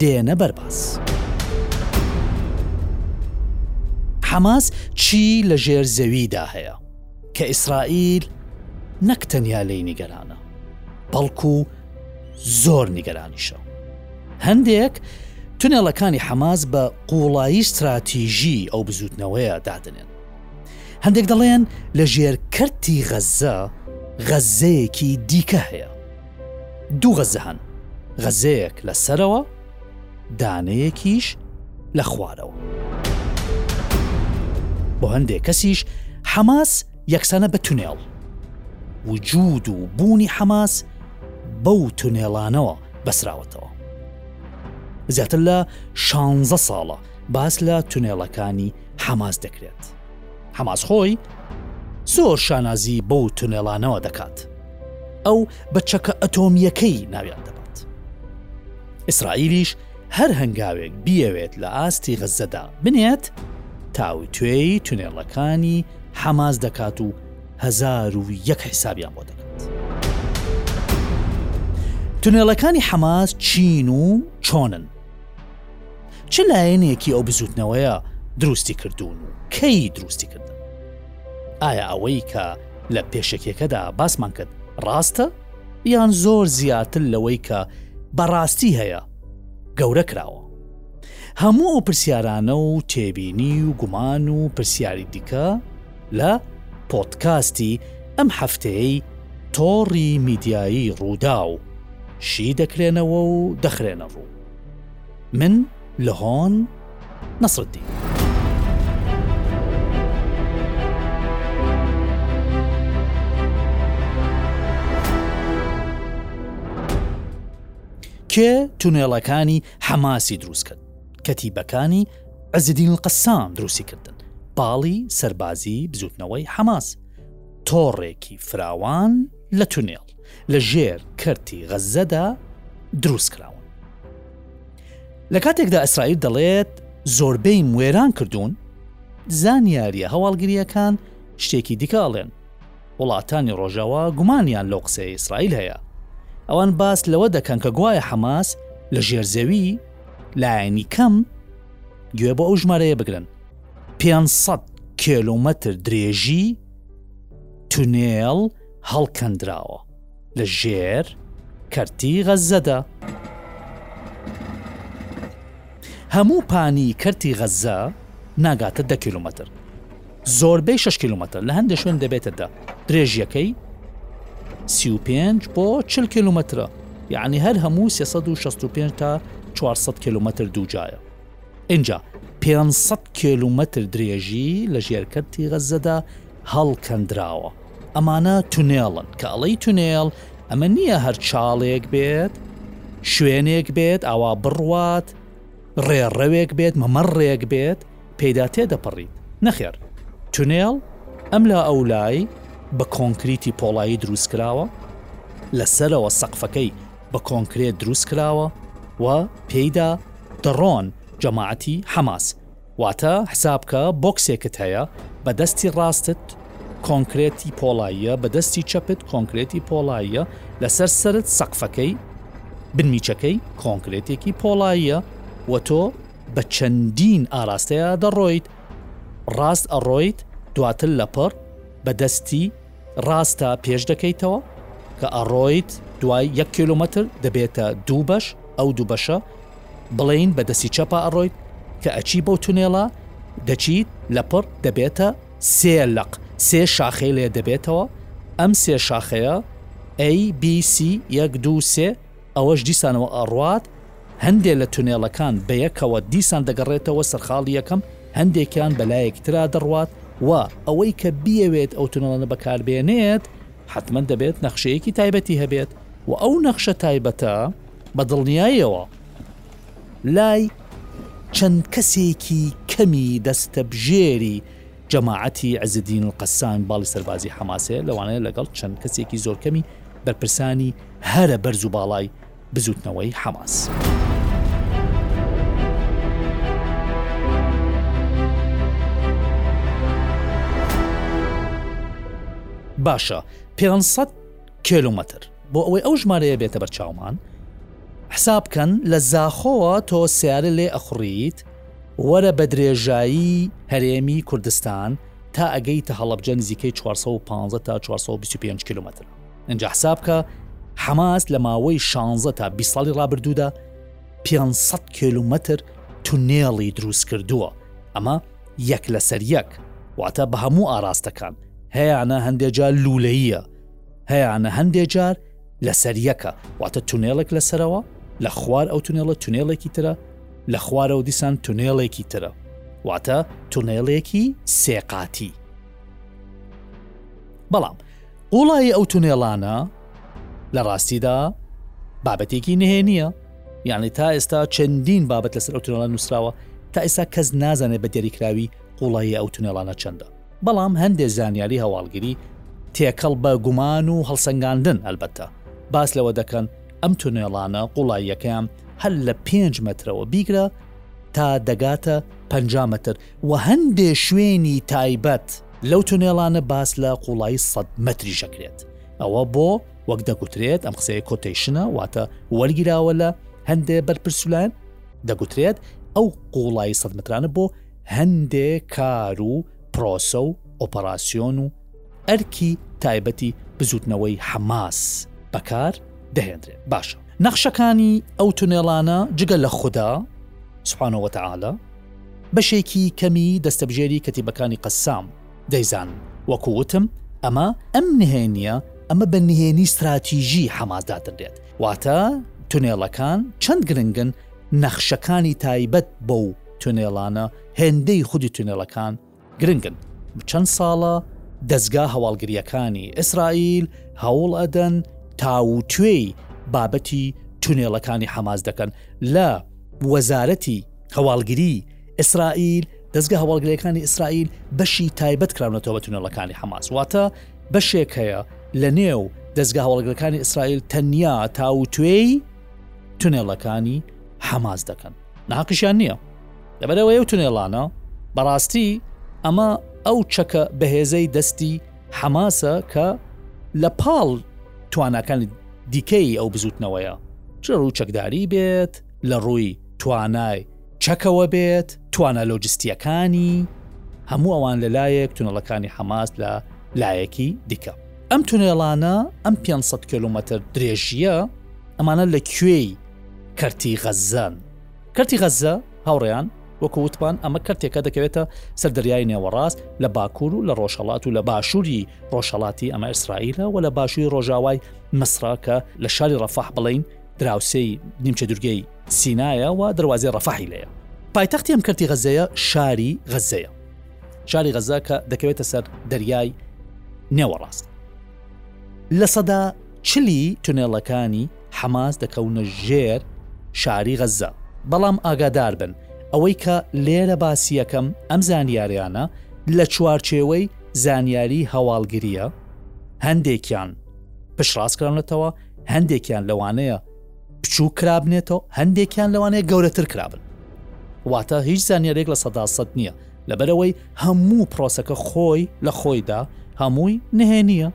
دێنە بەر باس. حەماس چی لە ژێر زەویدا هەیە کە ئیسرائیل نەک تەنیا لی نیگەرانە بەڵکو زۆر نیگەرانیشە هەندێک تونێڵەکانی حەماس بە قوڵایی ستراتیژی ئەو بزوتنەوەیە دادنێن هەندێک دەڵێن لە ژێر کەرتی غەزە غەزەیەکی دیکە هەیە دوو غەزە هەن، غەزەیەک لە سەرەوە، دانەیەکیش لە خوارەوە. بۆ هەندێک کەسیش حەماس یەکسانە بە تونێڵ. وجود و بوونی حەماس بەو تونێڵانەوە بەسراوەتەوە. زیاتر لە شانزە ساڵە باس لە تونێڵەکانی حەماس دەکرێت. حەماس خۆی زۆر شانازی بەو تونێڵانەوە دەکات ئەو بە چەکە ئەتۆمیەکەی ناویان دەبات ئیسرائیلیش هەر هەنگاوێک بیەوێت لە ئاستی غەزەدا بنێت تاوتوێی تونێڵەکانی حەماس دەکات و هزار و یەک حیسابیان بۆ دەکات تونێڵەکانی حەماس چین و چۆنن چ لایەنێکی ئەو بزوتنەوەیە دروستی کردوون و کەی دروستی کردن ئایا ئەوەی کە لە پێشەکیەکەدا باسمان کرد ڕاستە یان زۆر زیاتر لەوەی کە بەڕاستی هەیە گەورە کراوە هەموو ئەو پرسیارانە و تێبینی و گومان و پرسیاری دیکە لە پۆتکاستی ئەم هەفتەیەی تۆڕی میدیایی ڕوودا و شی دەکرێنەوە و دەخرێنە ڕوو من لهۆن نەسرەدین. کێ تونێڵەکانی حەماسی دروست کرد کەتیبەکانی عزدین قسان دروستی کردن باڵی سەربازی بزوتنەوەی حەماس تۆڕێکی فراوان لە تونێڵ لە ژێر کەرتی غەزەدا دروست کراون لە کاتێکدا ئەسرائیل دەڵێت زۆربەی موێران کردوون زانیاریە هەواڵگریەکان شتێکی دیکاڵێن وڵاتانی ڕۆژاوا گومانیان لەو قسەی ئیسرائیل هەیە ئەوان باس لەوە دەکەن کە گوایە حەماس لە ژێرزەوی لایەنی کەم گوێ بۆ ئەو ژمارەیە بگرن 500 کێلومەتر درێژی تونێڵ هەڵکەندراوە لە ژێر کەرتی غەزەدا. هەموو پانی کەرتی غەزە ناگاتە دە کیلومتر زۆربەی 6 کیلومتر لە هەندێک شوێن دەبێتە دە درێژیەکەی سی و پێنج بۆ چل کیلومترە یعنی هەر هەموو 365 تا 400 کیلومتر دووجایە اینجا 500 کیلومتر درێژی لە ژێرکەتی غەزەدا هەڵکەندراوە ئەمانە تونێڵن کە ئەڵی تونێڵ ئەمە نییە هەر چاڵێک بێت شوێنێک بێت ئاوا بڕوات ڕێڕەوێک بێت مەمەڕێک بێت پێدا تێ دەپەڕیت نەخێر تونێڵ ئەم لا ئەو لای بە کۆنکریتی پۆڵایی دروست کراوە لەسەرەوە سەقفەکەی بە کۆنکرێت دروست کراوە و پێیدا دڕۆن جەماعەتی حەماس واتە حسابکە بۆکسێکت هەیە بە دەستی ڕاستت کۆنکرێتی پۆڵاییە بە دەستی چەپت کۆنکرێتی پۆڵاییە لەسەر سرت سەقفەکەی بنمیچەکەی کۆنکرێتێکی پۆڵاییە و تۆ بە چەندین ئاراستەیە دەڕۆیت ڕاست ئەڕۆیت دواتر لەپڕ بە دەستی ڕاستە پێش دەکەیتەوە کە ئەڕۆیت دوای یەک کیلومتر دەبێتە دوو بەش ئەو دوو بەشە بڵین بە دەستی چەپا ئەڕۆیت کە ئەچی بەو تونێڵە دەچیت لە پڕ دەبێتە سێ لەق سێ شاخەی لێ دەبێتەوە ئەم سێ شاخەیە ABC یەک دو سێ ئەوەش دیسانەوە ئەڕوات، هەندێ لە تونێڵەکان بەیەکەوە دیسان دەگەڕێتەوە سەر خاڵی یەکەم، هەندێکیان بە لایەکی ترا دەڕوات و ئەوەی کە بیەوێت ئەو تونێڵانە بەکاربێنێت، حەتمەن دەبێت نەخشەیەکی تایبەتی هەبێت و ئەو نەخشە تایبەتە بە دڵنیایەوە لای چەند کەسێکی کەمی دەستەبژێری جەماعەتی عزالدین القسام باڵی سەربازی حەماسە لەوانەیە لەگەڵ چەند کەسێکی زۆرکەمی بەرپرسانی هەرە بەرز و باڵای بزوتنەوەی حەماس. باشە 500 کێلومەتر بۆ ئەوەی ئەو ژمارەیە بێتە بەرچاومان حساب بکەن لە زاخۆوە تۆ سیارە لێ ئەخڕیت وەرە بەدرێژایی هەرێمی کوردستان تا ئەگەیتە هەڵەبجە نزیکەی 415 تا 425 کیلومتر ئەجا حسابکە حەماس لە ماوەی 16 تا 20 ساڵی ڕابردوودا 500 کیلومتر تونێڵی دروست کردووە ئەمە یەک لەسەر یەک واتە بە هەموو ئاراستەکان هەیانە هەندێجار لولەیە هەیانە هەندێجار لەسەر یەکە، واتە تونێڵێک لە سەرەوە، لە خوار ئەو تونێڵە تونێڵێکی ترە، لە خوارەوە دیسان تونێڵێکی ترە، واتە تونێڵێکی سێقاتی. بەڵام قوڵایی ئەو تونێڵانە لە ڕاستیدا بابەتێکی نهێنیە یانە تا ئێستا چەندین بابەت لەسەر ئەو تونێڵە نووسراوە تا ئێستا کەس نازانێت بە دیاریکراوی قوڵایی ئەو تونێڵانە چەندە بەڵام هەندێ زانیاری هەواڵگری تێکەڵ بە گومان و هەڵسەنگاندن ئەلبەتە باس لەوە دەکەن ئەم تونێڵانە قوڵاییەکەیان هەر لە پێنج مەترەوە بیگرە تا دەگاتە پ مەتر و هەندێ شوێنی تایبەت لەو تونێڵانە باس لە قوڵایی سە مەتری شەکرێت ئەوە بۆ وەک دەگوترێت ئەم قسەیە کۆتەیشنە واتە وەرگیراوە لە هەندێ بەرپرسولایەن دەگوترێت ئەو قوڵایی سە مترانە بۆ هەندێ کار و پرۆسە و ئۆپەراسیۆن و ئەرکی تایبەتی بزووتنەوەی حەماس بەکار دەهێندرێن. باشە نەخشەکانی ئەو تونێڵانە جگە لە خودا، سبحانە وتعالی، بەشێکی کەمی دەستەبژێری کەتیبەکانی قەسام دەیزانن. وەکو وتم ئەمە ئەم نهێنییە، ئەمە بە نهێنی ستراتیژی حەماس دادەنرێت. واتە تونێڵەکان چەند گرنگن نەخشەکانی تایبەت بەو تونێڵانە هێندەی خودی تونێڵەکان گرنگن. چەند ساڵە دەزگا هەواڵگرییەکانی ئیسرائیل هەوڵ ئەدەن تاوتوێی بابەتی تونێڵەکانی حەماس دەکەن لە وەزارەتی هەواڵگری ئیسرائیل دەستگە هەواڵگرەکانی ئیسرائیل بەشی تایبەت کراونەتەوە تونەلەکانی حماس واتە بەشێک هەیە لە نێو دەستگە هەواڵگرەکانی ئیسرائیل تەنیا تاوتێی تونێلەکانی حەماس دەکەن ناحەقیشیان نییە لەبەرەوەی ئەو تونێڵانە بەڕاستی ئەمە ئەو چەکە بەهێزەی دەستی حەماسە کە لە پاڵ توانەکانی دیکەی ئەو بزوتنەوەیە چ ڕوو چەکداری بێت لە ڕووی توانای چەکەوە بێت توانە لۆجستیەکانی هەموو ئەوان لە لایەک تونەڵەکانی حەماس لە لایەکی دیکە ئەم تونێڵانە ئەم 500 کیلومتر درێژیە ئەمانە لە کوێی کەرتی غەززەن. کەرتی غەززە، هاوڕێیان، وەکو وتمان ئەمە کەرتێکە دەکەوێتە سەر دەریای نێوەڕاست لە باکوور و لە ڕۆژهەڵات و لە باشووری ڕۆژهەڵاتی ئەمە ئیسرائیلە و لە باشووری ڕۆژاوای میسرە کە لە شاری ڕەفەح بڵێین دراوسێی نیمچە دوورگەی سینایە و دەروازەی ڕەفەحی لێیە. پایتەختی ئەم کەرتی غەززەیە شاری غەززەیە. شاری غەززە کە دەکەوێتە سەر دەریای نێوەڕاست. لە سەدا چلی تونێڵەکانی حەماس دەکەونە ژێر شاری غەززە. بەڵام ئاگاداربن ئەوەی کە لێرە باسیەکەم ئەم زانیاریانە لە چوارچێوەی زانیاری هەواڵگریە هەندێکیان پشڕاستکراونەتەوە هەندێکیان لەوانەیە بچوو کرابنێتەوە هەندێکیان لەوانەیە گەورەتر کرابن واتە هیچ زانیارێک لە سەدا سەد نییە لەبەرەوەی هەموو پرۆسەکە خۆی لە خۆیدا هەمووی نهێنە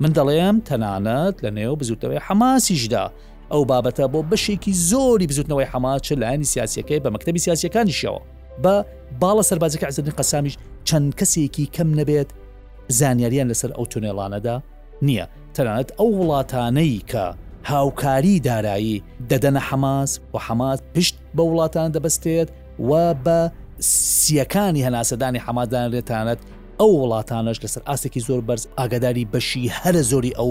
من دەڵێم تەنانەت لە نێو بزوتنەوەی حەماسیشدا ئەو بابەتە بۆ بەشێکی زۆری بزوتنەوەی حەماس چ لایەنی سیاسەکەی بە مەکتتەبی سیاسەکانیشەوە بە باڵە سەربازەکە عزدنی قەسامیش چەند کەسێکی کەم نەبێت زانیاریان لەسەر ئەو تونێڵانەدا نییە تەنانەت ئەو وڵاتانەی کە هاوکاری دارایی دەدەنە حەماس و حەماس پشت بە وڵاتان دەبستێت و بە سیەکانی هەناسەدانی حەمادان لێتانەت ئەو وڵاتانەش لەسەر ئاستێکی زۆر بەرز ئاگاداری بەشی هەرە زۆری ئەو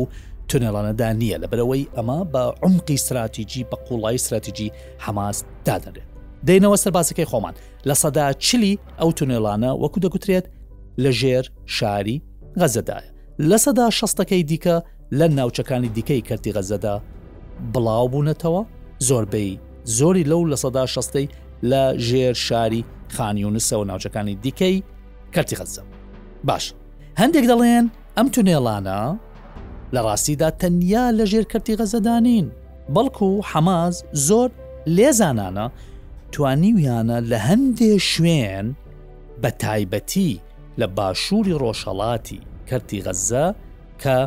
تونێڵانەدا نییە لە بەرەوەی ئەمە بە عمقی سراتیجی بە قوڵایی سراتیجی حەماس دادەنرێت دێنەوە سەربازەکەی خۆمان لە سەدا چلی ئەو تونێلانە وەکو دەگوترێت لە ژێر شاری غەزەدایە لە سەدا شەستەکەی دیکە لە ناوچەکانی دیکەی کەرتی غەزەدا بڵاو بوونەتەوە زۆربەی زۆری لەو لە سەدا شەستەی لە ژێر شاری خانیونسەوە ناوچەکانی دیکەی کەرتی غەززە باشە هەندێک دەڵێن ئەم تونێڵانە لە ڕاستیدا تەنیا لە ژێر کەرتی غەزەدانین بەڵکو و حەماز زۆر لێزانانە توانیویانە لە هەندێ شوێن بە تایبەتی لە باشووری ڕۆژهڵاتی کەرتی غەززە کە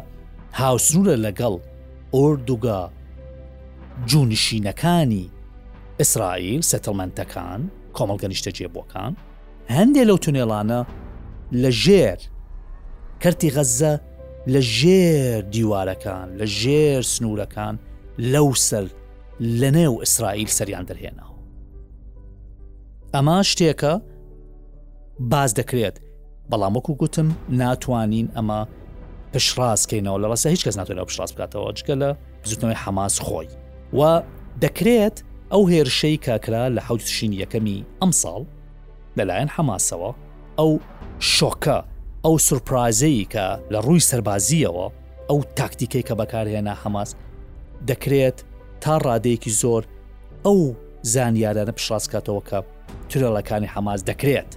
هاوسنورە لەگەڵ ئۆردوگا جوونشینەکانی ئیسرائیل سەتڵمەنتەکان کۆمەڵگەنیشتە جێبووەکان هەندێک لەو تونێڵانە لە ژێر کەرتی غەززە لە ژێر دیوارەکان لە ژێر سنوورەکان لەو سەر لە نێو ئیسرائیل سەریان دەرهێناوە ئەمە شتێکە باز دەکرێت بەڵام وەکو گوتم ناتوانین ئەمە پشڕاستکەینەوە لە ڕاستە هیچ کەس ناتوانێت پشڕاست بکاتەوە جگە لە بزوتنەوەی حەماس خۆی و دەکرێت ئەو هێرشەی کاکرا لە حوت شین یەکەمی ئەم ساڵ لەلایەن حەماسەوە ئەو شۆکە ئەو سورپرازەیە کە لە ڕووی سەربازیەوە ئەو تاکتیکەی کە بەکارهێنا حەماس دەکرێت تا ڕادەیەکی زۆر ئەو زانیارانە پشڕاستکاتەوە کە ترێڵەکانی حەماس دەکرێت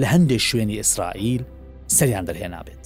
لە هەندێک شوێنی ئیسرائیل سەریان دەرهێنابێت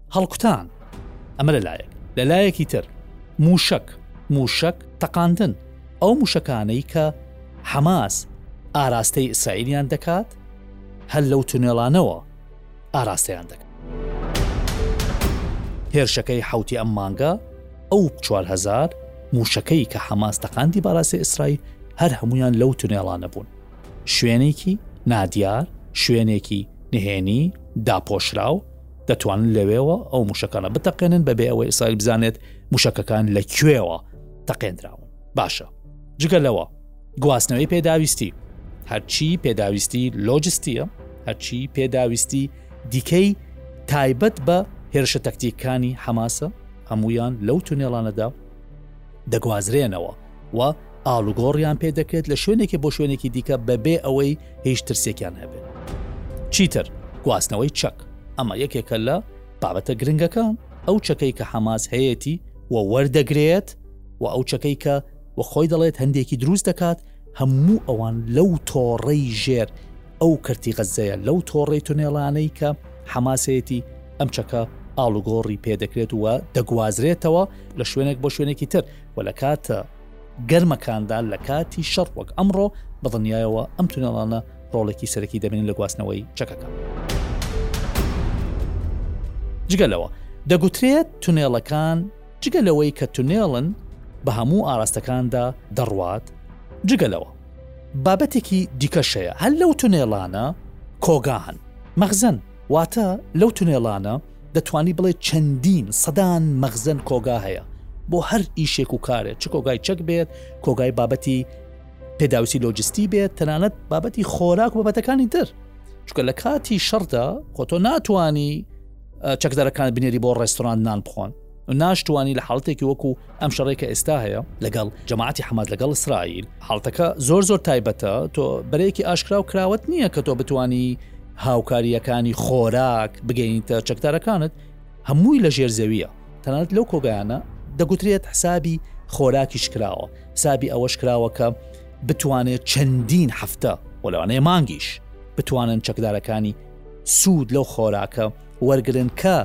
هەڵکوتان، ئەمە لە لایەک، لە لایەکی تر مووشەک، مووشەک تەقاندن، ئەو مووشەکانەی کە حەماس ئاراستەی ئیسرائیلیان دەکات هەر لەو تونێڵانەوە ئاراستەیان دەکات. هێرشەکەی حوتی ئەم مانگە ئەو 4هزار مووشەکەی کە حەماس تەقاندی باراسی ئیسرائیل هەر هەمویان لەو تونێڵانە بوون شوێنێکی نادیار شوێنێکی نهێنی داپۆشراو دەتوانن لەوێوە ئەو موشەکانە بتەقێنن بەبێ ئەوەی ئیسرائیل بزانێت موشەکەکان لە کوێوە تەقێنراون باشە جگە لەوە گواستنەوەی پێداویستی هەرچی پێداویستی لۆجستیە هەرچی پێداویستی دیکەی تایبەت بە هێرشە تەکتیکانی حەماسە هەمویان لەو تونێڵانەدا دەگوازرێنەوە و ئاڵوگۆڕیان پێ دەکرێت لە شوێنێکی بۆ شوێنێکی دیکە بەبێ ئەوەی هیچ ترسێکیان هەبێت چیتر گواستنەوەی چەک ئەمە یەکێکە لە بابەتە گرنگەکان ئەو چەکەی کە حەماس هەیەتی و وەردەگرێت و ئەو چەکەی کە و خۆی دەڵێت هەندێکی دروست دەکات هەموو ئەوان لەو تۆڕەی ژێر ئەو کەرتی غەزەیە لەو تۆڕی تونێڵانەی کە حەماسەتی ئەم چەکە ئاڵوگۆڕی پێدەکرێت و دەگوازرێتەوە لە شوێنێک بۆ شوێنێکی تر و لە کاتە گەرمەکاندا لە کاتی شەڕ وەک ئەمڕۆ بەدڵنیایەوە ئەم تونێڵانە ڕۆڵێکی سەرەکی دەبین لە گواستنەوەی چەکەکە. جگە لەوە دەگوترێت تونێڵەکان جگە لەوەی کە تونێڵن بە هەموو ئاراستەکاندا دەڕوات جگە لەوە بابەتێکی دیکەشەیە هەر لەو تونێڵانە کۆگاهن مەخزن واتە لەو تونێڵانە دەتوانی بڵێ چەندین سەدان مەغزن کۆگا هەیە بۆ هەر ئیشێک و کارێت چ کۆگای چەک بێت کۆگای بابەتی پێداویستی لۆجستی بێت تەنانەت بابەتی خۆراک و بابەتەکانی تر چکە لە کاتی شەڕدا خۆ تۆ ناتانی چەکدارەکان بنێری بۆ ڕێستۆران نان بخۆن ناشتوانی لە حاڵتێکی وەکو ئەم شەڕێک کە ئێستا هەیە لەگەڵ جەماعتی حەماس لەگەڵ ئیسرائیل حاڵتەکە زۆر زۆر تایبەتە تۆ بەرەیەکی ئاشکرا و کراوەت نییە کە تۆ بتانی هاوکارییەکانی خۆراک بگەینتە چەکدارەکانت هەمووی لە ژێر زەویە تەنانەت لەو کۆگایانە دەگوترێت حسابی خۆراکیش کراوە حسابی ئەوەش کراوە کە بتوانێت چەندین هەفتە وەلوانەیە مانگیش بتوانن چەکدارەکانی سوود لەو خۆراکە وەرگرن کە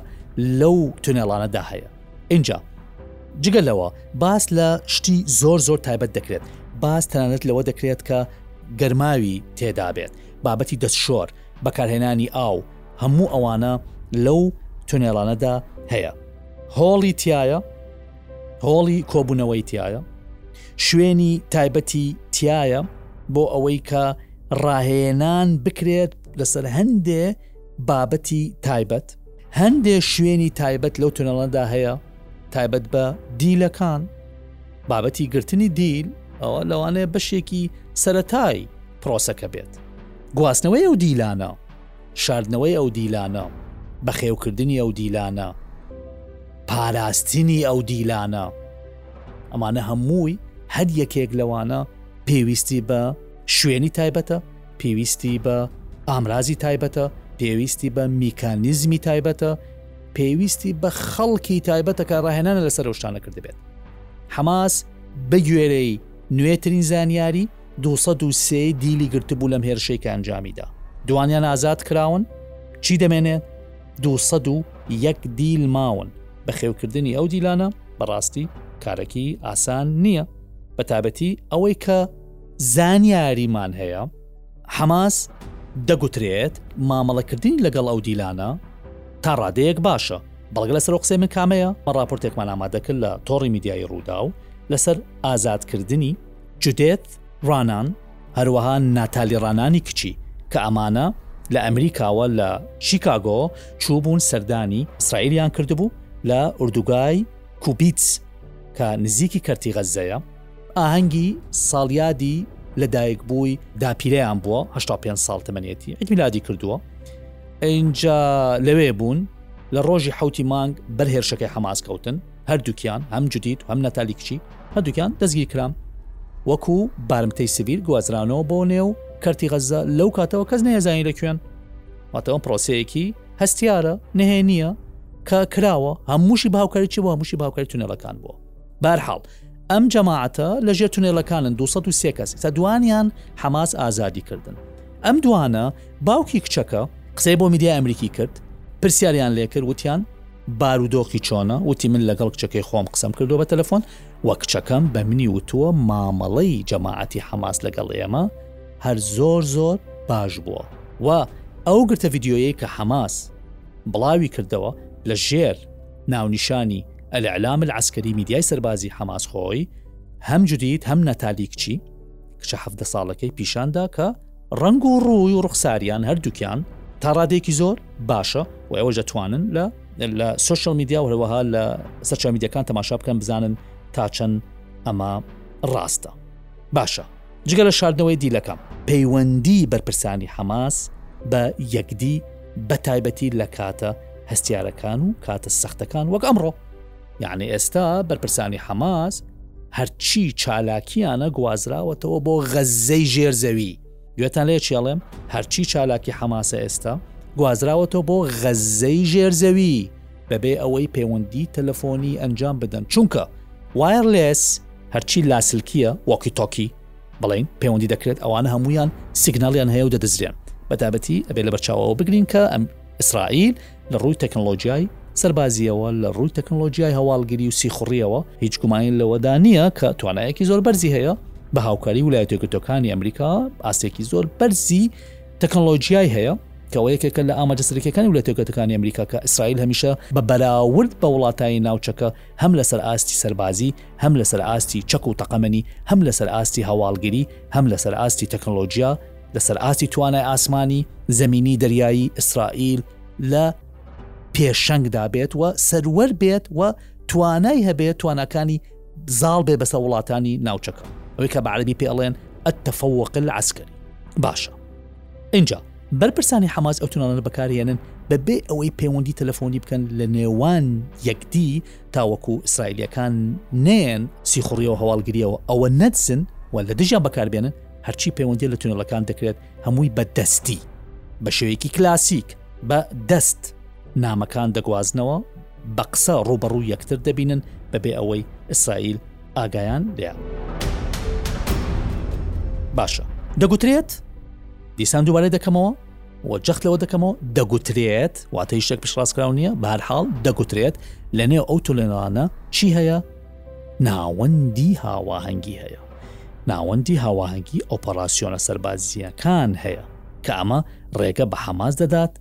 لەو تونێڵانەدا هەیە ئینجا جگە لەوە باس لە شتی زۆر زۆر تایبەت دەکرێت باس تەنانەت لەوە دەکرێت کە گەرماوی تێدابێت بابەتی دەستشۆر بەکارهێنانی ئاو هەموو ئەوانە لەو تونێڵانەدا هەیە هۆڵی تایە هۆڵی کۆبوونەوەی تایە شوێنی تایبەتی تایە بۆ ئەوەی کە ڕاهێنان بکرێت لەسەر هەندێ بابەتی تایبەت هەندێ شوێنی تایبەت لەو تونەڵەدا هەیە تایبەت بە دیلەکان بابەتی گرتنی دیل ئەوە لەوانەیە بەشێکی سەتای پرۆسەکە بێت گواستنەوەی ئەو دیلانە شاردنەوەی ئەو دیلانە بەخێوکردنی ئەو دیلانە پاراستنی ئەو دیلانە ئەمانە هەمووی هەر یەکێک لەوانە پێویستی بە شوێنی تایبەتە پێویستی بە ئامرازی تایبەتە پێویستی بە میکانیزمی تایبەتە پێویستی بە خەڵکی تایبەتە کە ڕاهێنانە لەسەر شتانە کردبێت حەماس بەگوێرەی نوێترین زانیاری 223 دیلی گرتبوو لەم هێرشەی کە ئەنجامیدا دوانیان ئازاد کراون چی دەمێنێت 201 دیل ماون بەخێوکردنی ئەو دیلانە بەڕاستی کارەکی ئاسان نییە بە تابەتی ئەوەی کە زانیاریمان هەیە حەماس دەگوترێت مامەڵەکردنی لەگەڵ ئەو دیلانە تا ڕادەیەک باشە، بەڵگە لەسەر ئەو قسەی من کامەیە؟ من ڕاپۆرتێکمان ئامادەکرد لە تۆڕی میدیایی ڕووداو لەسەر ئازادکردنی جودێت ڕانان، هەروەها ناتالی ڕانانی کچی کە ئەمانە لە ئەمریکاوە لە شیکاگۆ چووبوون سەردانی ئیسرائیلیان کردبوو لە ئوردوگای کوبیتس کە نزیکی کەرتی غەززەیە، ئاهەنگی ساڵیادی لە دایکبووی داپیرەیان بووە هشتا پێ ساڵ تەمەنێتی ئەدمیلادی کردووە ئەجا لەوێ بوون لە ڕۆژی حوتی مانگ بەر هێرشەکەی حەماس کەوتن هەردووکیان هەم جدید هەم نەتالی کچی هەردووکیان دەستگیر کرام وەکو بارمتەی سڤیل گوازرانەوە بۆ نێو کەرتی غەزە لەو کاتەوە کەس نەهێزانی لە کوێن واتەوە پرۆسەیەکی هەستیارە نهێنیە کە کراوە هەمووشی باوکاری چی بۆ هەمووشی باوکاری تونەلەکان بووە بەرحاڵ ئەم جەماعەتە لە ژێر تونێلەکانن 223 کەس سە دوانیان حەماس ئازادی کردن ئەم دوانە باوکی کچەکە قسەی بۆ میدیای ئەمریکی کرد پرسیاریان لێکرد وتیان بارودۆخی چۆنە وتی من لەگەڵ کچەکەی خۆم قسم کردو بە تەلەفۆن وە کچەکەم بە منی وتووە مامەڵەی جەماعەتی حەماس لەگەڵ ئێمە هەر زۆر زۆر باش بووە و ئەو گرتە یددیویەی کە حەماس بڵاوی کردەوە لە ژێر ناونیشانی الاعلام العسکری میدیای سەربازی حەماس خۆی هەم جودیت هەم نەتالی کچی کچە حەڤدە ساڵەکەی پیشاندا کە ڕەنگ و ڕووی و ڕوخساریان هەردووکیان تا ڕادێکی زۆر باشە و ئەوە دەتوانن لە لە سوشل میدیا وەوەها لە سەرچامیدەکان تەماشا بکەن بزانن تا چەند ئەمە ڕاستە باشە جگە لە شاردنەوەی دیلەکە. پەیوەندی بەرپرسانی حەماس بە یەکدی بە تایبەتی لە کاتە هەستیارەکان و کاتە سەختەکان وەک ئەمڕۆ یعنی ئێستا بەرپرسانی حەماس هەرچی چالاکیانە گوازراوەتەوە بۆ غەززەی ژێرزەوی گوێتان لێ چێڵێم هەرچی چالاکی حەماسە ئێستا گوازراوەتەوە بۆ غەززەی ژێرزەوی بەبێ ئەوەی پەیوەندی تەلەفۆنی ئەنجام بدەن چونکە وایەرلێس هەرچی لاسلکیە وەکی تۆکی بڵین پەیوەندی دەکرێت ئەوانە هەمویان سیگنالیان هەیە و دەدزرێن بەتابەتی ئەبێ لە بەرچاوەوە بگرین کە ئەم ئیسرائیل لە ڕووی تەکنلۆژیای سەربازیەوە لە ڕووی تەکنلۆژیای هەواڵگیری و سیخوڕیەوە هیچ گومانی لەوەدا نییە کە توانایەکی زۆر بەرزی هەیە بە هاوکاری ولایەتێکگرتوەکانی ئەمریکا ئاستێکی زۆر بەرزی تەکنۆلۆژیای هەیە کەەوە یەکێکە لە ئاماجە سەرکەکانی ولە تێکەتەکانی ئەمریکا کە ئیسرائیل هەمیشە بە بەراورد بە وڵاتانی ناوچەکە هەم لەسەر ئاستی سەربازی هەم لەسەر ئاستی چەک و تەقەمەنی هەم لەسەر ئاستی هەواڵگیری هەم لەسەر ئاستی تەکنۆلۆژیا لەسەر ئاستی توانای ئاسمانی زمینی دەریایی ئیسرائیل لە پێشەنگدا بێت و سەروەر بێت و توانای هەبێت توانەکانی زاڵ بێ بەسە وڵاتانی ناوچەکە ئەوەی کە بە عەربی پێ ئەڵێن التفوق العسکری باشە اینجا بەرپرسانی حەماس ئەو تونانە بەکارهێنن بەبێ ئەوەی پەیوەندی تەلەفۆنی بکەن لە نێوان یەکدی تاوەکو ئیسرائیلەکان نێن سیخوڕیەوە هەواڵگریەوە ئەوە نەدزن و لە دژیان بەکاربێنن هەرچی پەیوەندی لە تونەلەکان دەکرێت هەمووی بە دەستی بە شێوەیەکی کلاسیک بە دەست نامەکان دەگوازنەوە بە قسە ڕووبەڕوو یەکتر دەبینن بەبێ ئەوەی ئیسرائیل ئاگایان لێ باشە دەگوترێت دیسان دووبارەی دەکەمەوە و جەخت لەوە دەکەمەوە دەگوترێت واتەی شێک پشڕاستکرااو نییە بارحاڵ دەگوترێت لە نێو ئەو تولێنانە چی هەیە ناوەندی هاواهەنگی هەیە ناوەندی هاواهەنگی ئۆپەراسسیۆنە سەربازییەکان هەیە کە ئەمە ڕێگە بە حەماس دەدات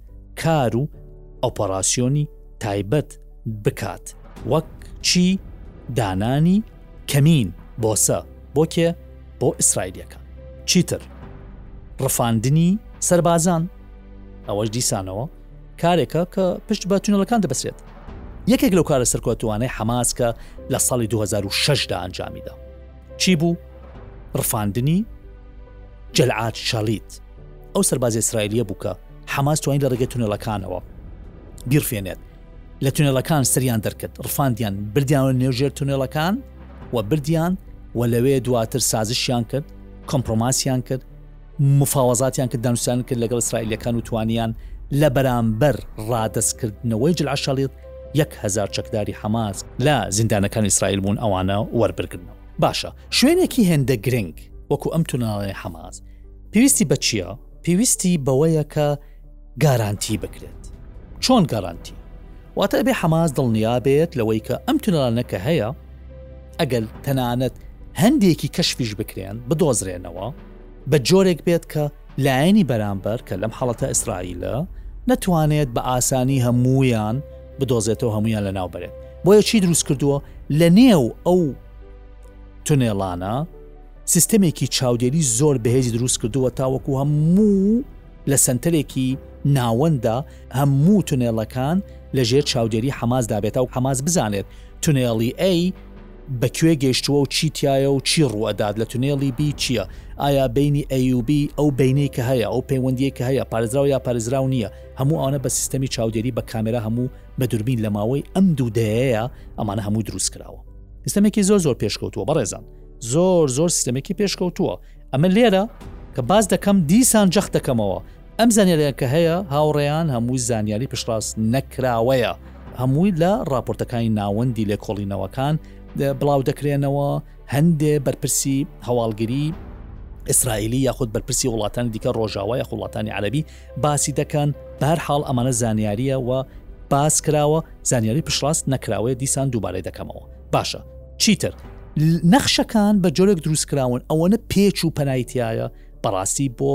کار و ئۆپەراسیۆنی تایبەت بکات وەک چی دانانی کەمین بۆسە بۆ کێ بۆ ئیسرائیلیەکان چیتر ڕفاندنی سەربازان ئەوەش دیسانەوە کارێکە کە پشت بە تونەلەکان دەبسرێت یەکێک لەو کارە سەرکوتوانەی حەماس کە لە ساڵی 2006دا ئەنجامیدا چی بوو ڕفاندنی جەلعات شەڵیت ئەو سەربازە ئیسرائیلیە بوو کە حەماس توانی لە ڕێگەی تونێلەکانەوە بیرفێنێت لە تونێلەکان سەریان دەرکرد ڕفاندیان بردیانەوە نێژێر تونێلەکان و بردیان و لەوێ دواتر سازشیان کرد کۆمپۆماسیان کرد مفاوەزاتیان کە دانوسیان کرد لەگەڵ ئیسرائیلەکان و توانیان لە بەرامبەر ڕادستکردنەوەی جلعشەڵیت هزار چەکداری حەماس لە زیندانەکان ئیسرائیل بوون ئەوانە وەربگرنەوە باشە شوێنێکی هێندە گرنگ وەکو ئەم توناڵی حەماس پێویستی بە چییە؟ پێویستی بەوەیە کە گارانتی بکرێت چۆن گارانتی واتە ئەبێ حەماس دڵنیا بێت لەوەی کە ئەم تونانە کە هەیە ئەگەر تەنانەت هەندێکی کەشفیش بکرێن بدۆزرێنەوە بە جۆرێک بێت کە لایەنی بەرامبەر کە لەم حاڵەتە ئیسرائیلە نەتوانێت بە ئاسانی هەمویان بدۆزێتەوە هەمویان لە ناوبرێت بۆیە چی دروست کردووە لە نێو ئەو تونێڵانە سیستەمێکی چاودێری زۆر بەهێزی دروست کردووە تاوەکو هەموو لە سنتەرێکی ناوەنددا هەموو تونێڵەکان لە ژێر چاودێری حەماس دابێتە و حەماس بزانێت تونێڵی ئەی بە کوێ گەیشتووە و چی تایە و چی ڕوەدات لە تونێڵی بی چییە ئایا بینی ئەیوبی ئەو بینەی کە هەیە ئەو پەیوەندی کە هەیە پارێزراو یا پارێزراو نییە هەموو ئەوانە بە سیستەمی چاودێری بە کامێرا هەموو بە دوربین لە ماوەی ئەم دوو دەیەیە ئەمانە هەموو دروست کراوە سیستەمێکی زۆر زۆر پێشکەوتووە بەڕێزان زۆر زۆر سیستمێکی پێشکەوتووە ئەمە لێرە کە باز دەکەم دیسان جەخت دەکەمەوە ئەم زانانیان کە هەیە هاوڕێیان هەمووی زانیاری پشتڕاست نەکراوەیە هەمووی لە راپۆرتەکانی ناوەندی لێکۆڵینەوەکان بڵاو دەکرێنەوە هەندێ بەرپرسی هەواڵگری ئیسرائیلی یاخود بەرپرسی وڵاتانی دیکە ڕۆژاوای وڵاتانی عەربی باسی دەکەن بەر حاڵ ئەمانە زانیاریە و باس کراوە زانیاری پشڕاست نەکراوەیە دیسان دووبارەی دەکەمەوە باشە چیتر نەخشەکان بە جۆرێک دروست کراون ئەوەنە پێچ و پەنایتایە بەڕاستی بۆ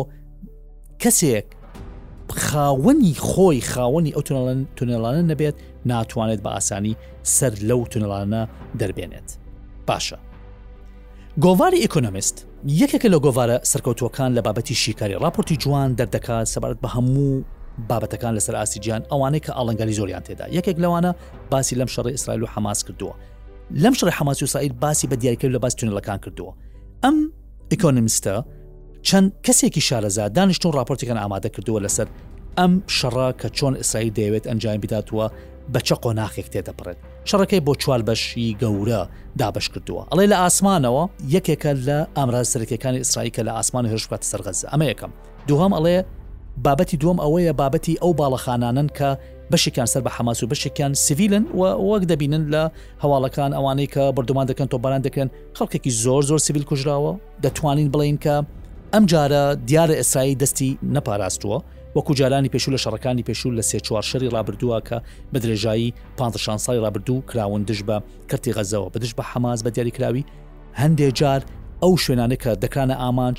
کەسێک خاوەنی خۆی خاوەنی ئەو تونێلانە نەبێت ناتوانێت بە ئاسانی سەر لەو تونێلانە دەربێنێت باشە گۆڤاری ئیکۆنمیست یەکێکە لە گۆڤارە سەرکەوتوەکان لە بابەتی شیکاری راپۆرتی جوان دەردەکات سەبارەت بە هەموو بابەتەکان لەسەر ئاستی جیان ئەوانەی کە ئاڵنگاری زۆریان تێدا یەکێک لەوانە باسی لەم شەڕی ئیسرائیل و حەماس کردووە لەم شڕی حەماسی و سایل باسی بە دیارکرد لە باس تونلەکان کردووە ئەم ئیکۆنمیستە چەند کەسێکی شارەزا دانیشتون راپۆرتەکان ئامادە کردووە لەسەر ئەم شەڕە کە چۆن ئیسرائیل دەیەوێت ئەنجام بداتوە بە چە قۆناخێک تێدەپڕێت شەڕەکەی بۆ چوار بەشی گەورە دابش کردووە ئەڵێ لە ئاسمانەوە یەکێکە لە ئامراز سەرەکەەکانی ئیسرائیل کە لە ئاسمان هێشکات سەرغەز ئەمە یەکەم دووهم ئەڵێ بابەتی دووەم ئەوەیە بابەتی ئەو باڵەخانانن کە بەشێکیان سەر بە حەماس و بەشێکیان سڤیلن و وەک دەبینن لە هەواڵەکان ئەوانەی کە بردومان دەکەن تۆپباران دەکەن خەڵکێکی زۆر زۆر سڤیل کوژراوە دەتوانین بڵین کە ئەم جارە دیارە ئێسرایی دەستی نەپاراستووە وەکو جارانی پێشوو لە شەڕەکانی پێشوو لە سێ چوار شەری ڕابردووە کە بە درێژایی پانشان سای ڕابردوو کراون دژ بە کەرتی غەزەوە بدش بە حەماز بە دیاریکراوی هەندێک جار ئەو شوێنانەی کە دەکرانە ئامانج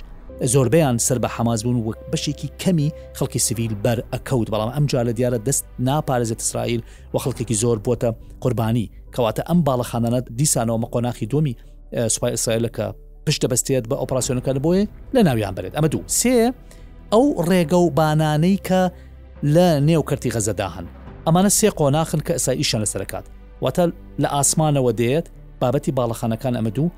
زۆربەیان سەر بە حەماس بوون و بەشێکی کەمی خەڵکی سڤیل بەر ئەکەوت بەڵام ئەم جار لە دیارە دەست ناپارێزێت ئیسرائیل و خەڵکێکی زۆر بووەتە قوربانی کەواتە ئەم باڵەخانانە دیسانەوە مە قۆناخی دومی سوپای ئیسرائیلە کە پشت دەبەستێت بە ئۆپراسسیۆنەکان بۆیە لە ناویان بەرێت ئەمە دوو سێ ئەو ڕێگە و بانانەی کە لە نێو کەرتی غەزەدا هەن ئەمانە سێ قۆناخن کە ئستا ئیشان لەسەرکات واتە لە ئاسمانەوە دێت بابەتی باڵەخانەکان ئەمە دوو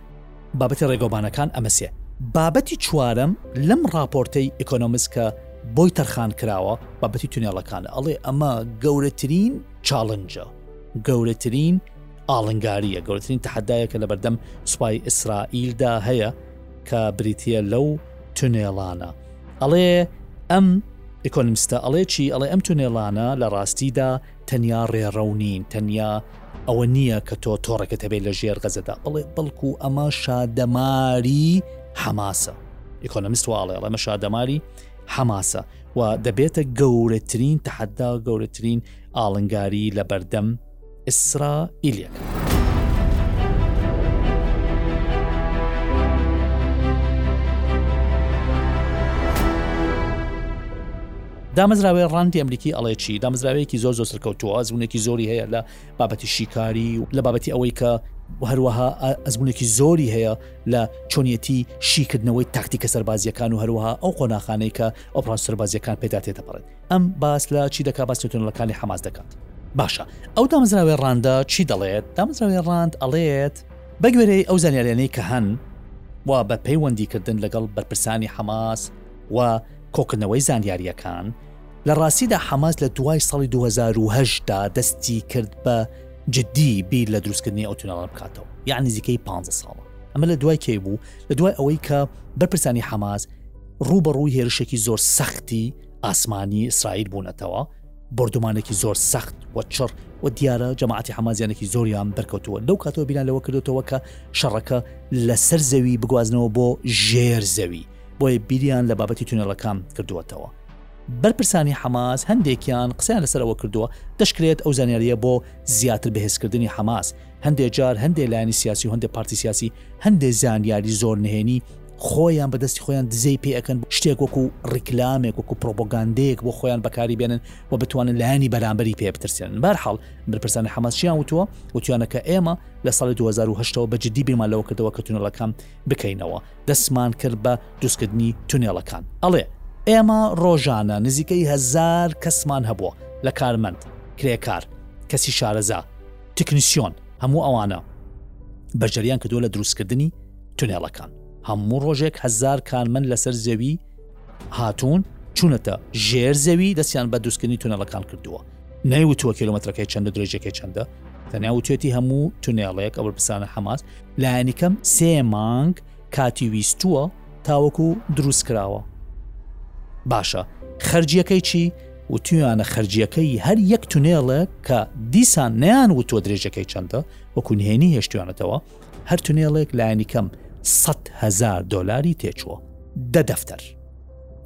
بابەتی ڕێگەوبانەکان ئەمە سێ بابەتی چوارم لەم ڕاپۆرتەی ئکۆنۆمس کە بۆی تەرخان کراوە بابەتی تونێڵەکانە ئەڵێ ئەمە گەورەترین چاڵنجە گەورەترین ئاڵنگاریە گەورەترین تحدایەکە لە بەردەم سوپای ئیسرائیلدا هەیە کە بریتە لەو تونێڵانە ئەڵێ ئەم ئکۆنمستە ئەڵێ چی ئەڵێ ئەم تونێڵانە لە ڕاستیدا تەنیا ڕێڕەو نین، تەنیا ئەوە نییە کە تۆ تۆڕەکەت هەبێت لە ژێر غەزەدا بڵێ بەڵکو ئەمە شادەماری حەماسە ئیکۆنمیست واڵێ ئەمە شادەماری حەماسە و دەبێتە گەورەترین تەحەدا گەورەترین ئاڵنگاری لە بەردەم ئیسرائیلەکە. دامەزراوەی ڕاندی ئەمریکی ئەڵێ چی دامەزراوەیەکی زۆر زۆر سەرکەوتووە ئەزمونێکی زۆری هەیە لە بابەتی شیکاری و لە بابەتی ئەوەی کە هەروەها ئەزمونێکی زۆری هەیە لە چۆنیەتی شیکردنەوەی تاکتیکە سەربازیەکان و هەروەها ئەو قۆناخانەی کە ئۆپران سەربازیەکان پێدا تێدەپڕێت ئەم باس لە چی دەکا باس نوتونەکانی حەماس دەکات باشە ئەو دامەزراوەی ڕاندە چی دەڵێت دامەزراوەی ڕاند ئەڵێت بەگوێرەی ئەو زانیارێنەی کە هەن و بە پەیوەندیکردن لەگەڵ بەرپرسانی حەماس و کۆکردنەوەی زانیارییەکان، لە ڕاستیدا حەماس لە دوای ساڵی 2010 دا دەستی کرد بە جددی بیر لە دروستکردنی ئەو تونەڵە بکاتەوە یان نزیکەی 15 ساڵە ئەمە لە دوای کێ بوو لە دوای ئەوەی کە بەرپرسانی حەماس ڕوو بە ڕووی هێرشێکی زۆر سەختی ئاسمانی ئیسرائیل بوونەتەوە بردومانێکی زۆر سەخت و چڕ و دیارە جەماعتی حەمازیانێکی زۆریان بەرکەوتووە لەو کاتەوە بیران لەوە کردوتەوە کە شەڕەکە لەسەر زەوی بگوازنەوە بۆ ژێر زەوی بۆیە بیریان لە بابەتی تونێڵەکان کردووەتەوە. بەرپرسانی حەماس هەندێکیان قسەیان لەسەر ئەوە کردووە، دەشکرێت ئەو زانیارییە بۆ زیاتر بەهێزکردنی حەماس، هەندێک جار هەندێک لایەنی سیاسی و هەندێک پارتی سیاسی هەندێک زانیاری زۆر نهێنی خۆیان بە دەستی خۆیان دزەی پێ ئەکەن بۆ شتێک وەکو ڕیکلامێک وەکو پرۆپۆگاندەیەک بۆ خۆیان بەکاری بێنن و بتوانن لایەنی بەرامبەری پێ بترسێنن بە هەر حاڵ بەرپرسانی حەماس چیان وتووە وتویانە کە ئێمە لە ساڵی 2008ەوە بە جددی بیرمان لەوە کردەوە کە تونێڵەکان بکەینەوە دەستمان کرد بە دروستکردنی تونێڵەکان ئەڵێ ئێمە ڕۆژانە نزیکەی هەزار کەسمان هەبووە لە کارمەند کرێکار کەسی شارەزا تکنسیۆن هەموو ئەوانە بەژەریان کردووە لە دروستکردنی تونێڵەکان هەموو ڕۆژێک هزار کارمن لەسەر زەوی هاتوون چونەتە ژێر زەوی دەستیان بە دروستکردنی تونەلەکان کردووە نەیوتووە کیلۆمەترەکەی چەند و درێژەکەی چەندە تەنیا وتێتی هەموو تونێڵێک ئەوە پرسانە حەماس لایەنیکەم سێ مانگ کاتی ویستووە تاوەکو دروست کراوە باشە خەرجیەکەی چی و تویانە خەرجیەکەی هەر یەک تونێڵە کە دیسان نیان وتوە درێژەکەی چەندە وەکو نهێنی هێشتوانەتەوە هەر تونێڵێک لایەنی کەم 100هزار دلاری تێچووە دە دەفتەر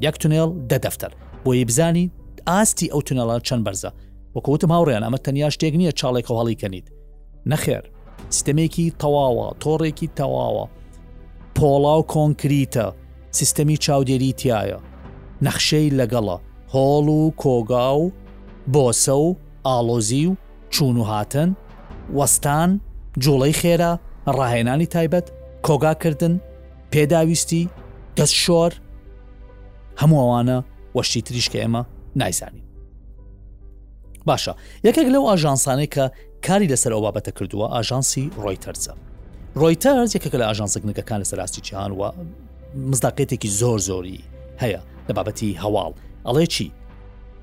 یەک تونێڵ دە دەفتەر بۆیی بزانیت ئاستی ئەو تونێڵە چەند بەرزە وەکوتم هاوڕێن ئەمە تەنیا شتێک نییە چاڵێک و هەڵیکەنیت نەخێر سیستەمێکی تەواوە تۆڕێکی تەواوە پۆڵا و کۆنکریتە سیستەمی چاودێری تایە نەخشەی لەگەڵە هۆڵ و کۆگا و بۆسە و ئاڵۆزی و چوون و هاتن وەستان جوڵەی خێرا ڕاهێنانی تایبەت کۆگاکردن پێداویستی، دەست شۆر، هەموو ئەوانە وەشتی تریش کە ئێمە نایزانین. باشە یەکێک لەو ئاژانسانەی کە کاری لەسەر ئەو بابەتە کردووە ئاژانسی ڕۆیتەرزە. ڕۆیتەرز یەکێک لە ئاژانسە گنگەکان لەسەر ئاستی جیهان وە مزداقێتێکی زۆر زۆری هەیە لە بابەتی هەواڵ ئەڵێ چی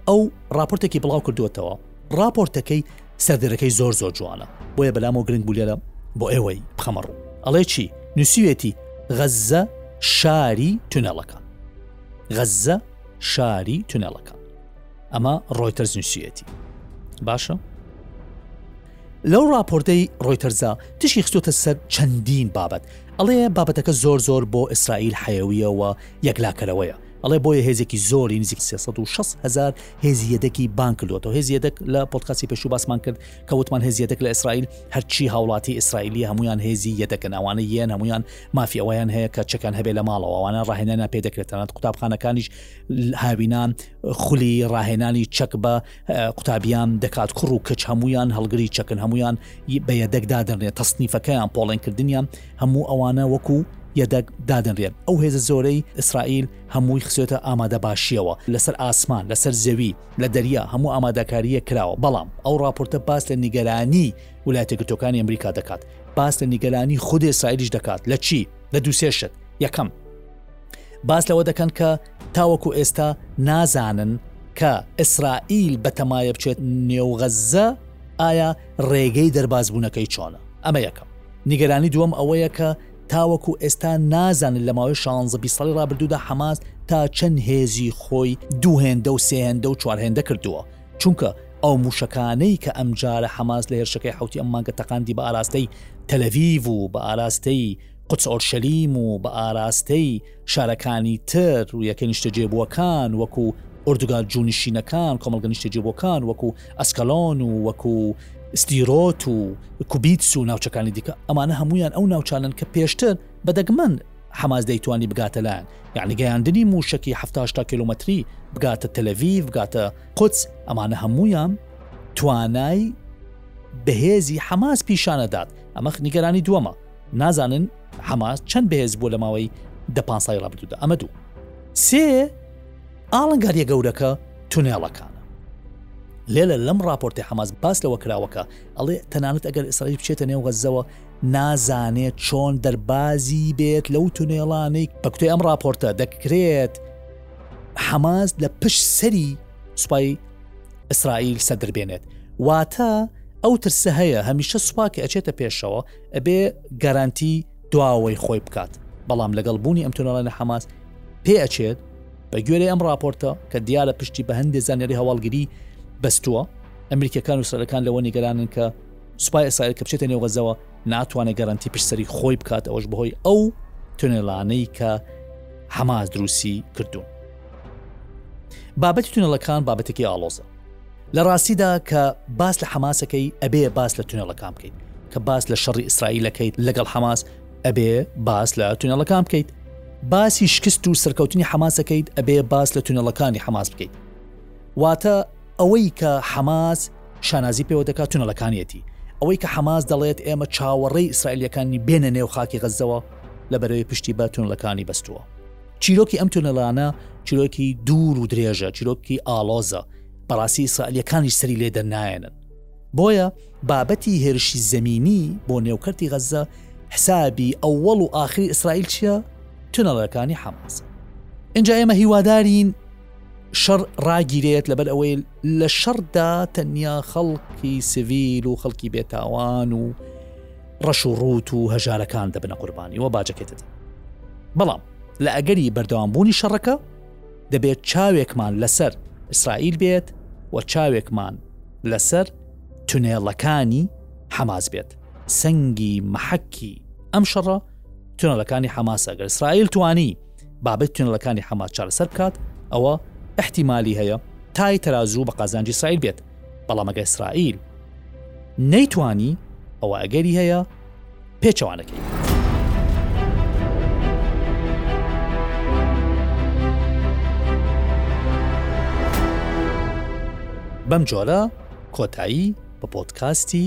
ئەو راپۆرتێکی بڵاو کردوێتەوە راپۆرتەکەی سەردێرەکەی زۆر زۆر جوانە بۆیە بەلامەوە گرنگ بوو لێرە بۆ ئێوەی بخەمە ڕوو ئەڵێ چی نووسویەتی غەززە شاری تونێڵەکان غەززە شاری تونێڵەکان ئەمە ڕۆیتەرز نووسویەتی باشە لەو راپۆرتەی ڕۆیتەرزا تشی خستۆتە سەر چەندین بابەت ئەڵێ بابەتەکە زۆر زۆر بۆ ئیسرائیل حەیەویەوە یەکلاکەرەوەیە ئەڵێ بۆیە هێزێکی زۆری نزیک سێ سەد و شەست هەزار هێزی یەدەکی بانگ کردوەوە هێز یەدەک لە پۆدکاسی پێشوو باسمان کرد کە وتمان هێز یەدەک لە ئیسرائیل هەرچی هاوڵاتی ئیسرائیلی هەمویان هێزی یەدەکە ناوانە یەن هەمویان مافی ئەوەیان هەیە کە چەکان هەبێ لە ماڵەوە ئەوانە ڕاهێنانە پێ دەکرێت تەنات قوتابخانەکانیش هاوینان خولی ڕاهێنانی چەک بە قوتابیان دەکات کوڕ و کچ هەمویان هەڵگری چەکن هەمویان بە یەدەکدا دەنێت تەسنیفەکەیان پۆڵێنکردنیان هەموو ئەوانە وەکو یەدەگ دادەنرێن ئەو هێزە زۆرەی ئیسرائیل هەمووی خسێتە ئامادە باشیەوە لەسەر ئاسمان لەسەر زەوی لە دەریا هەموو ئامادەکاریە کراوە بەڵام ئەو راپۆرتە باس لە نیگەرانی ولایەتە گرتوەکانی ئەمریکا دەکات باس لە نیگەرانی خودێ سایلیش دەکات لە چی لە دووسێشت یەکەم باس لەوە دەکەن کە تاوەکو ئێستا نازانن کە ئیسرائیل بەتەمایە بچێت نێوغەزە ئایا ڕێگەی دەربازبوونەکەی چۆنە ئەمە یەکەم نیگەرانی دووەم ئەوەیە کە تاوەکو ئێستا نازانن لە ماوەی شانزە بیست ساڵی ڕابردوودا حەماس تا چەند هێزی خۆی دوو هێندە و سێ هێندە و چوار هێندە کردووە چونکە ئەو موشەکانەی کە ئەم جارە حەماس لە هێرشەکەی حوتی ئەم مانگە تەقاندی بە ئاراستەی تەلەڤیڤ و بە ئاراستەی قودس ئۆرشەلیم و بە ئاراستەی شارەکانی تر و یەکە نیشتەجێبووەکان وەکو ئۆردوگا جوونشینەکان، کۆمەڵگە نیشتەجێبووەکان وەکو ئەسکەلۆن و وەکو ستیرۆت و کوبیتس و ناوچەکانی دیکە ئەمانە هەمویان ئەو ناوچانن کە پێشتر بە دەگمەن حەماس دەیتوانی بگاتەلایەن یعنی گەیاندنی موشکی ه تا کیلومتری بگاتە تەلەوی بگاتە قوتس ئەمانە هەمویان توانای بەهێزی حەماس پیشانەدات ئەمەخ نیگەرانی دووەمە نازانن حەماس چەند بەهێز بووە لە ماوەی دە پانج ساڵی ڕابردوودا ئەمە دوو سێ ئاڵنگاریە گەورەکە تونێڵەکانە لێلە لەم راپۆرتی حەماس باس لەوە کراوەکە ئەڵێ تەنانەت ئەگەر ئیسرائیل بچێتە نێو غەزەوە نازانێت چۆن دەربازی بێت لەو تونێڵانەی بەکتێ ئەم راپۆرتە دەکرێت حەماس لە پشت سەری سوپای ئیسرائیل سەدربێنێت واتە ئەو ترسە هەیە هەمیشە سوپاکە ئەچێتە پێشەوە ئەبێ گەرانتی دواوەی خۆی بکات بەڵام لەگەڵ بوونی ئەم تونەڵەنە حەماس پێ ئەچێت بە گوێرە ئەم راپۆرتە کە دیارە پشتی بە هەندێک زانیاری هەواڵگیری بەستووە ئەمریکەکان و سەرەکان لەوە نیگەرانن کە سوپای ئەسرائیل کە بچێتە نێوغەزەوە ناتوانێت گەرانتی پشتسەری خۆی بکات ئەوش بەهۆی ئەو تونێلانەی کە حەماس دروستی کردوون بابەتی تونەڵەکان بابەتێکی ئاڵۆزە لە ڕاستیدا کە باس لە حەماسەکەی ئەبێ باس لە تونێڵەکان بکەیت کە باس لە شەڕی ئیسرائیلەکەیت لەگەڵ حەماس ئەبێ باس لە تونێڵەکان بکەیت باسی شکست و سەرکەوتنی حەماسەکەیت ئەبێ باس لە تونێڵەکانی حەماس بکەیت واتە ئەوەی کە حەماس شانازی پێوە دەکات تونەلەکانیەتی ئەوەی کە حەماس دەڵێت ئێمە چاوەڕێی ئیسرائیلەکانی بێنە نێو خاکی غەزەوە لە بەرەوەی پشتی بە تونلەکانی بەستووە چیرۆکی ئەم تونەلانە چیرۆکی دوور و درێژە چیرۆکی ئاڵۆزە بەڕاستی ئیسرائیلەکانیش سەری لێ دەرنایەنن بۆیە بابەتی هێرشی زەمینی بۆ نێوکەرتی غەزە حسابی ئەوەڵ و ئاخری ئیسرائیل چییە تونەڵەکانی حەماس اینجا ئێمە هیوادارین شەڕ ڕاگیرێت لەبەر ئەوەی لە شەڕدا تەنیا خەڵکی سڤیل و خەڵکی بێتاوان و ڕەش و ڕووت و هەژارەکان دەبنە قوربانی و باجەکەی دەدەن بەڵام لە ئەگەری بەردەوام بوونی شەڕەکە دەبێت چاوێکمان لەسەر ئیسرائیل بێت و چاوێکمان لەسەر تونێڵەکانی حەماس بێت سەنگی محەکی ئەم شەڕە تونەلەکانی حەماسە گەر ئیسرائیل توانی بابەت تونەلەکانی حەماس چارەسەر بکات ئەوە احتیممالی هەیە تای تەرازوو بە قازانجی سایل بێت بەڵام ئەگەر ئیسرائیل نەیتوانی ئەوە ئەگەری هەیە پێچەوانەکەی. بەم جۆرە کۆتایی بە پۆتکاستی